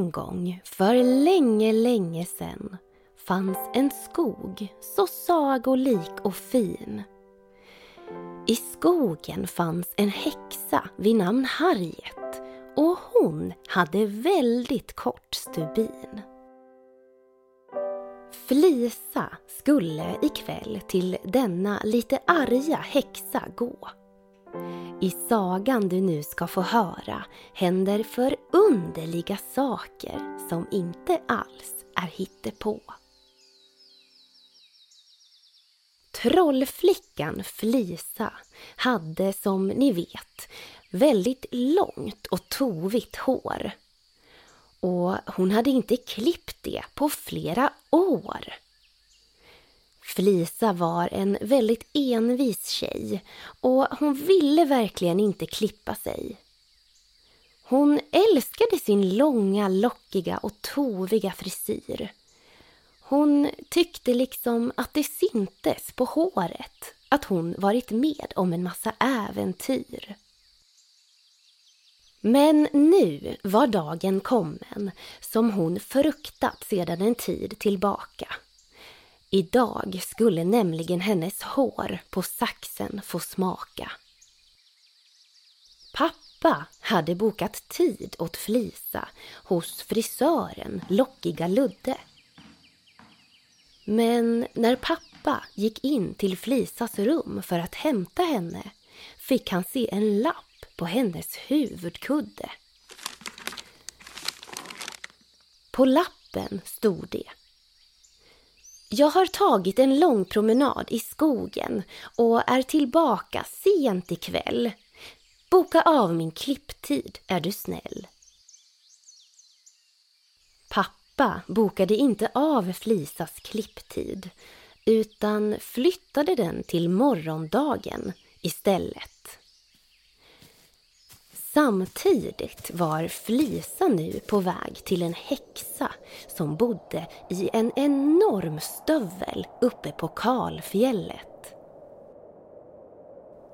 En gång, för länge, länge sen, fanns en skog så sagolik och fin. I skogen fanns en häxa vid namn Harriet och hon hade väldigt kort stubin. Flisa skulle ikväll till denna lite arga häxa gå. I sagan du nu ska få höra händer förunderliga saker som inte alls är hittepå. Trollflickan Flisa hade som ni vet väldigt långt och tovigt hår. Och hon hade inte klippt det på flera år. Flisa var en väldigt envis tjej och hon ville verkligen inte klippa sig. Hon älskade sin långa, lockiga och toviga frisyr. Hon tyckte liksom att det syntes på håret att hon varit med om en massa äventyr. Men nu var dagen kommen som hon fruktat sedan en tid tillbaka. Idag skulle nämligen hennes hår på saxen få smaka. Pappa hade bokat tid åt Flisa hos frisören Lockiga Ludde. Men när pappa gick in till Flisas rum för att hämta henne fick han se en lapp på hennes huvudkudde. På lappen stod det jag har tagit en lång promenad i skogen och är tillbaka sent ikväll. Boka av min klipptid är du snäll. Pappa bokade inte av Flisas klipptid utan flyttade den till morgondagen istället. Samtidigt var Flisa nu på väg till en häxa som bodde i en enorm stövel uppe på kalfjället.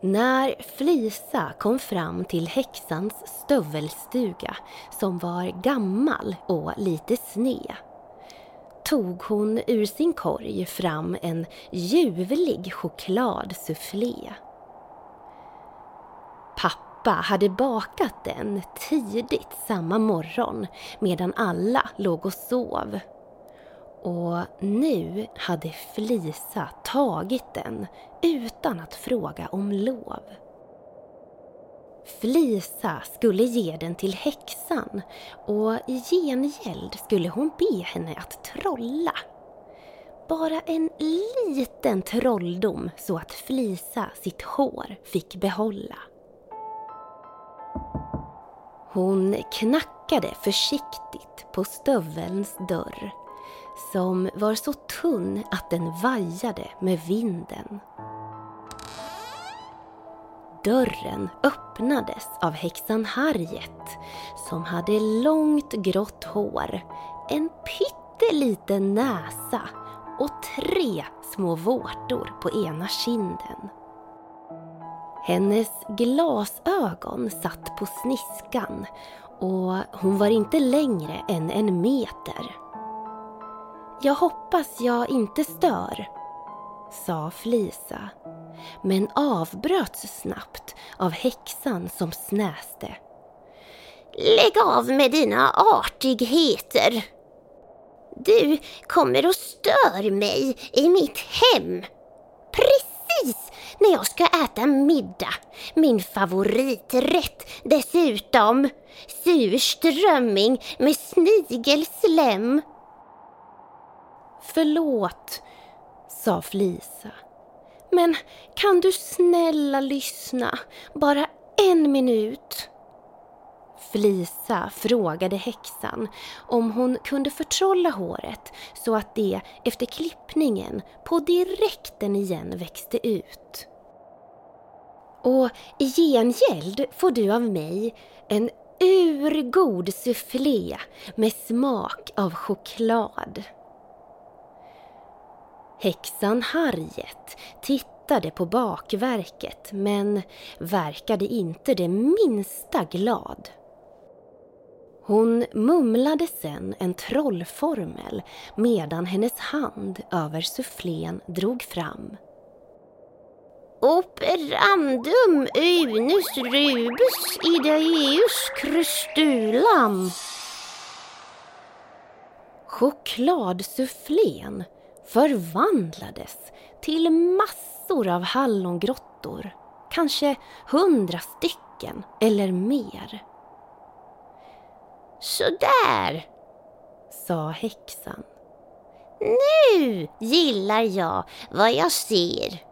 När Flisa kom fram till häxans stövelstuga som var gammal och lite sned tog hon ur sin korg fram en ljuvlig chokladsufflé. Pappa hade bakat den tidigt samma morgon medan alla låg och sov. Och nu hade Flisa tagit den utan att fråga om lov. Flisa skulle ge den till häxan och i gengäld skulle hon be henne att trolla. Bara en liten trolldom så att Flisa sitt hår fick behålla. Hon knackade försiktigt på stövelns dörr som var så tunn att den vajade med vinden. Dörren öppnades av häxan Harriet som hade långt grått hår, en pytteliten näsa och tre små vårtor på ena kinden. Hennes glasögon satt på sniskan och hon var inte längre än en meter. Jag hoppas jag inte stör, sa Flisa, men avbröts snabbt av häxan som snäste. Lägg av med dina artigheter! Du kommer och stör mig i mitt hem. Precis när jag ska äta middag. Min favoriträtt dessutom. Surströmming med snigelslem. Förlåt, sa Flisa. Men kan du snälla lyssna bara en minut? Flisa frågade häxan om hon kunde förtrolla håret så att det efter klippningen på direkten igen växte ut. Och i gengäld får du av mig en urgod soufflé med smak av choklad. Häxan Harriet tittade på bakverket men verkade inte det minsta glad. Hon mumlade sen en trollformel medan hennes hand över sufflén drog fram. Operandum unus rubus ideus crustulam. Chokladsufflén förvandlades till massor av hallongrottor, kanske hundra stycken eller mer. Sådär, sa häxan. Nu gillar jag vad jag ser.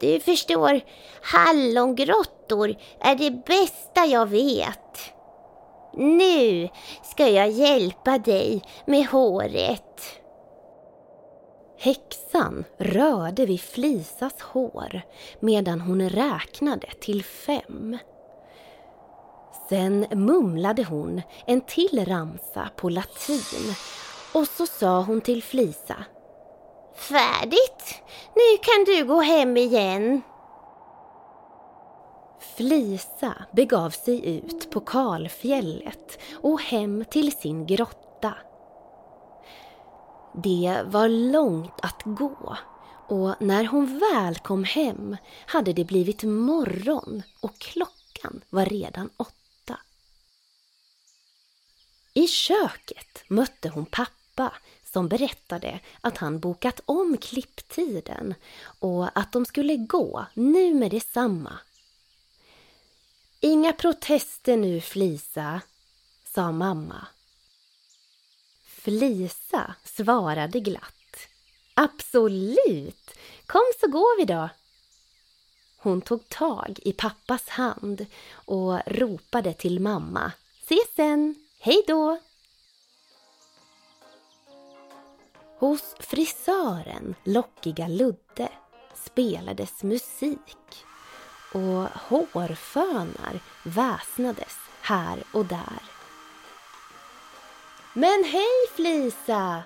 Du förstår, hallongrottor är det bästa jag vet. Nu ska jag hjälpa dig med håret. Häxan rörde vid Flisas hår medan hon räknade till fem. Sen mumlade hon en till ramsa på latin och så sa hon till Flisa. Färdigt! Nu kan du gå hem igen. Flisa begav sig ut på kalfjället och hem till sin grotta. Det var långt att gå och när hon väl kom hem hade det blivit morgon och klockan var redan åtta. I köket mötte hon pappa som berättade att han bokat om klipptiden och att de skulle gå nu med detsamma. Inga protester nu, Flisa, sa mamma. Flisa svarade glatt. Absolut! Kom så går vi då. Hon tog tag i pappas hand och ropade till mamma. Ses sen! Hej då! Hos frisören Lockiga Ludde spelades musik och hårfönar väsnades här och där. Men hej Flisa!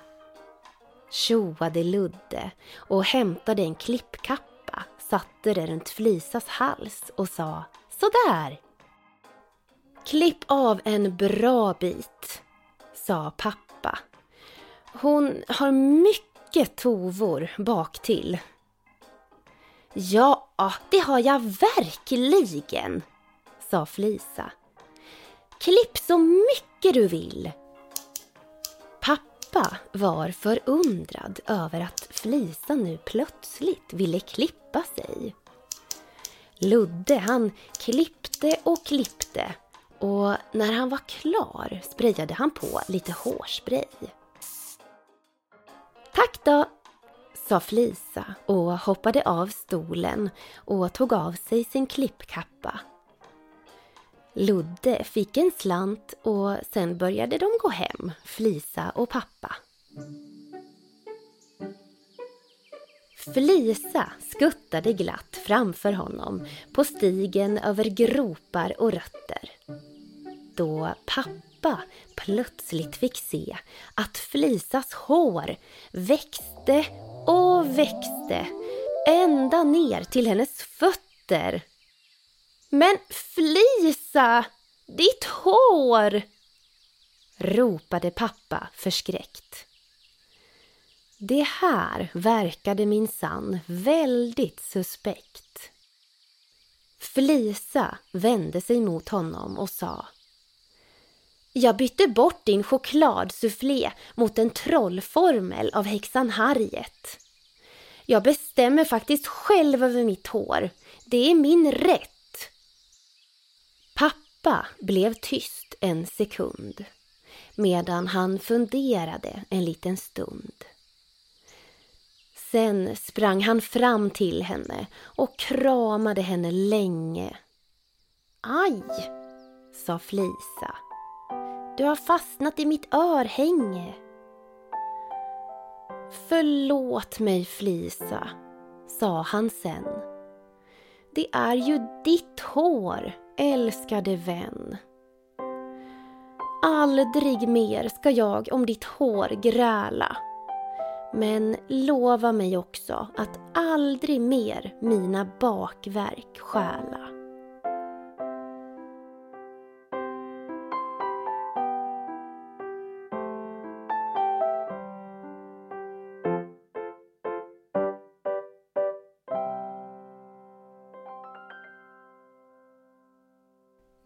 tjoade Ludde och hämtade en klippkappa, satte det runt Flisas hals och sa Sådär! Klipp av en bra bit, sa pappa hon har mycket tovor bak till. Ja, det har jag verkligen, sa Flisa. Klipp så mycket du vill. Pappa var förundrad över att Flisa nu plötsligt ville klippa sig. Ludde han klippte och klippte och när han var klar sprayade han på lite hårspray. Tack då, sa Flisa och hoppade av stolen och tog av sig sin klippkappa. Ludde fick en slant och sen började de gå hem, Flisa och pappa. Flisa skuttade glatt framför honom på stigen över gropar och rötter. Då pappa plötsligt fick se att Flisas hår växte och växte ända ner till hennes fötter. Men Flisa, ditt hår! ropade pappa förskräckt. Det här verkade minsann väldigt suspekt. Flisa vände sig mot honom och sa jag bytte bort din chokladsufflé mot en trollformel av häxan Harriet. Jag bestämmer faktiskt själv över mitt hår. Det är min rätt. Pappa blev tyst en sekund medan han funderade en liten stund. Sen sprang han fram till henne och kramade henne länge. Aj, sa Flisa du har fastnat i mitt örhänge. Förlåt mig Flisa, sa han sen. Det är ju ditt hår, älskade vän. Aldrig mer ska jag om ditt hår gräla. Men lova mig också att aldrig mer mina bakverk stjäla.